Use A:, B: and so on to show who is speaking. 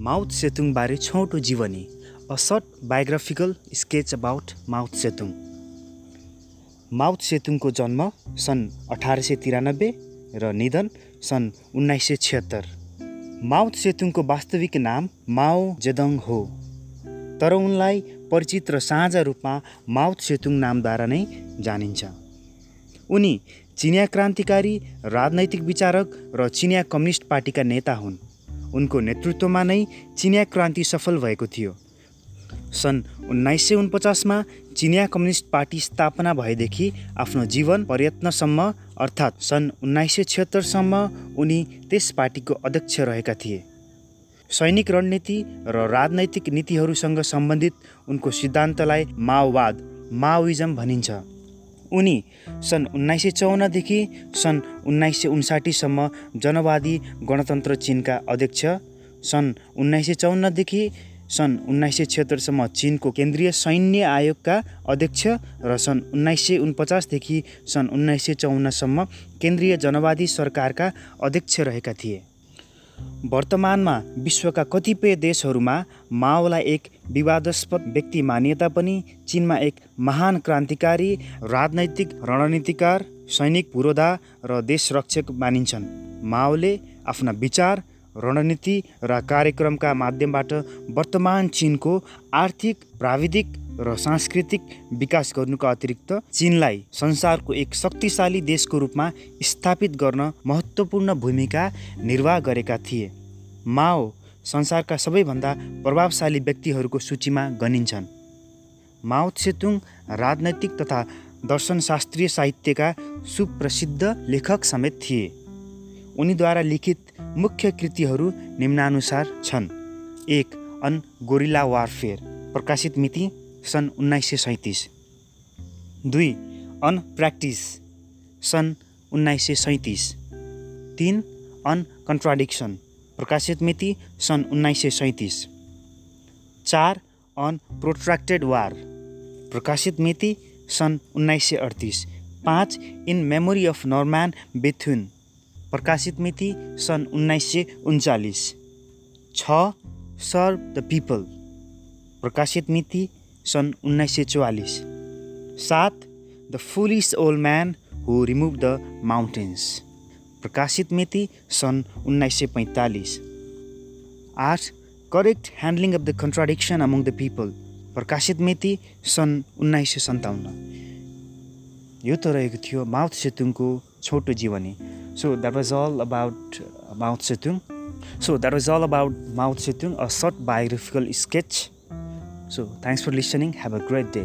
A: Mouth सेतुङबारे छोटो जीवनी a short biographical sketch about Mao Tsetung. Mao सेतुङको जन्म सन् अठार सय तिरानब्बे र निधन सन् उन्नाइस सय छिहत्तर। माउथ सेतुङको वास्तविक नाम माओ जेदङ हो। तर उनलाई परिचित र साझा रूपमा माउथ सेतुङ नामद्वारा नै जानिन्छ। उनी चिनिया क्रान्तिकारी राजनैतिक विचारक र चिनिया कम्युनिस्ट पार्टीका नेता हुन्। उनको नेतृत्वमा नै चिनिया क्रान्ति सफल भएको थियो। सन् उन्नाइस सय उनपचासमा चिनिया कम्युनिस्ट पार्टी स्थापना भएदेखि आफ्नो जीवन पर्यत्नसम्म अर्थात् सन् उन्नाइस सय छिहत्तरसम्म उनी त्यस पार्टीको अध्यक्ष रहेका थिए। सैनिक रणनीति र राजनैतिक नीतिहरूसँग सम्बन्धित उनको सिद्धान्तलाई माओवाद माओइजम भनिन्छ। उनी सन् उन्नाइस सय चौन्नदेखि सन् उन्नाइस सय उन्साठीसम्म जनवादी गणतन्त्र चिनका अध्यक्ष सन् उन्नाइस सय चौन्नदेखि सन् उन्नाइस सय छिहत्तरसम्म चिनको केन्द्रीय सैन्य आयोगका अध्यक्ष र सन् उन्नाइस सय उनपचासदेखि सन् उन्नाइस सय चौन्नसम्म केन्द्रीय जनवादी सरकारका अध्यक्ष रहेका थिए। वर्तमानमा विश्वका कतिपय देशहरूमा माओलाई एक विवादास्पद व्यक्ति मानिए तापनि चिनमा एक महान क्रान्तिकारी राजनैतिक रणनीतिकार सैनिक पुरोधा र देशरक्षक मानिन्छन्। माओले आफ्ना विचार रणनीति र कार्यक्रमका माध्यमबाट वर्तमान चिनको आर्थिक प्राविधिक र सांस्कृतिक विकास गर्नुका अतिरिक्त चिनलाई संसारको एक शक्तिशाली देशको रूपमा स्थापित गर्न महत्त्वपूर्ण भूमिका निर्वाह गरेका थिए। माओ संसारका सबैभन्दा प्रभावशाली व्यक्तिहरूको सूचीमा गनिन्छन्। माओ सेतुङ राजनैतिक तथा दर्शनशास्त्रीय साहित्यका सुप्रसिद्ध लेखक समेत थिए। उनीद्वारा लिखित मुख्य कृतिहरू निम्नानुसार छन्। एक अन गोरिला वारफेयर प्रकाशित मिति सन् उन्नाइस सय सैँतिस। दुई अन प्र्याक्टिस सन् उन्नाइस सय सैँतिस। तिन अन कन्ट्राडिक्सन प्रकाशित मिति सन् उन्नाइस सय सैँतिस। चार अन प्रोट्र्याक्टेड वार। प्रकाशित मिति सन् उन्नाइस सय अडतिस। पाँच in memory of Norman Bethune. प्रकाशित मिति सन् उन्नाइस सय उन्चालिस। छ सर्भ द पिपल। प्रकाशित मिति सन् उन्नाइस सय चौवालिस। सात the foolish old man who remove the mountains. प्रकाशित मिति सन् उन्नाइस सय पैँतालिस। Are correct handling of the contradiction among the people प्रकाशित मिति सन् उन्नाइस सय सन्ताउन्न। यो त रहेको थियो माउथ सेतुङको छोटो जीवनी। So that was all about Mao Tsetung. So that was all about Mao Tsetung a short biographical sketch so thanks for listening have a great day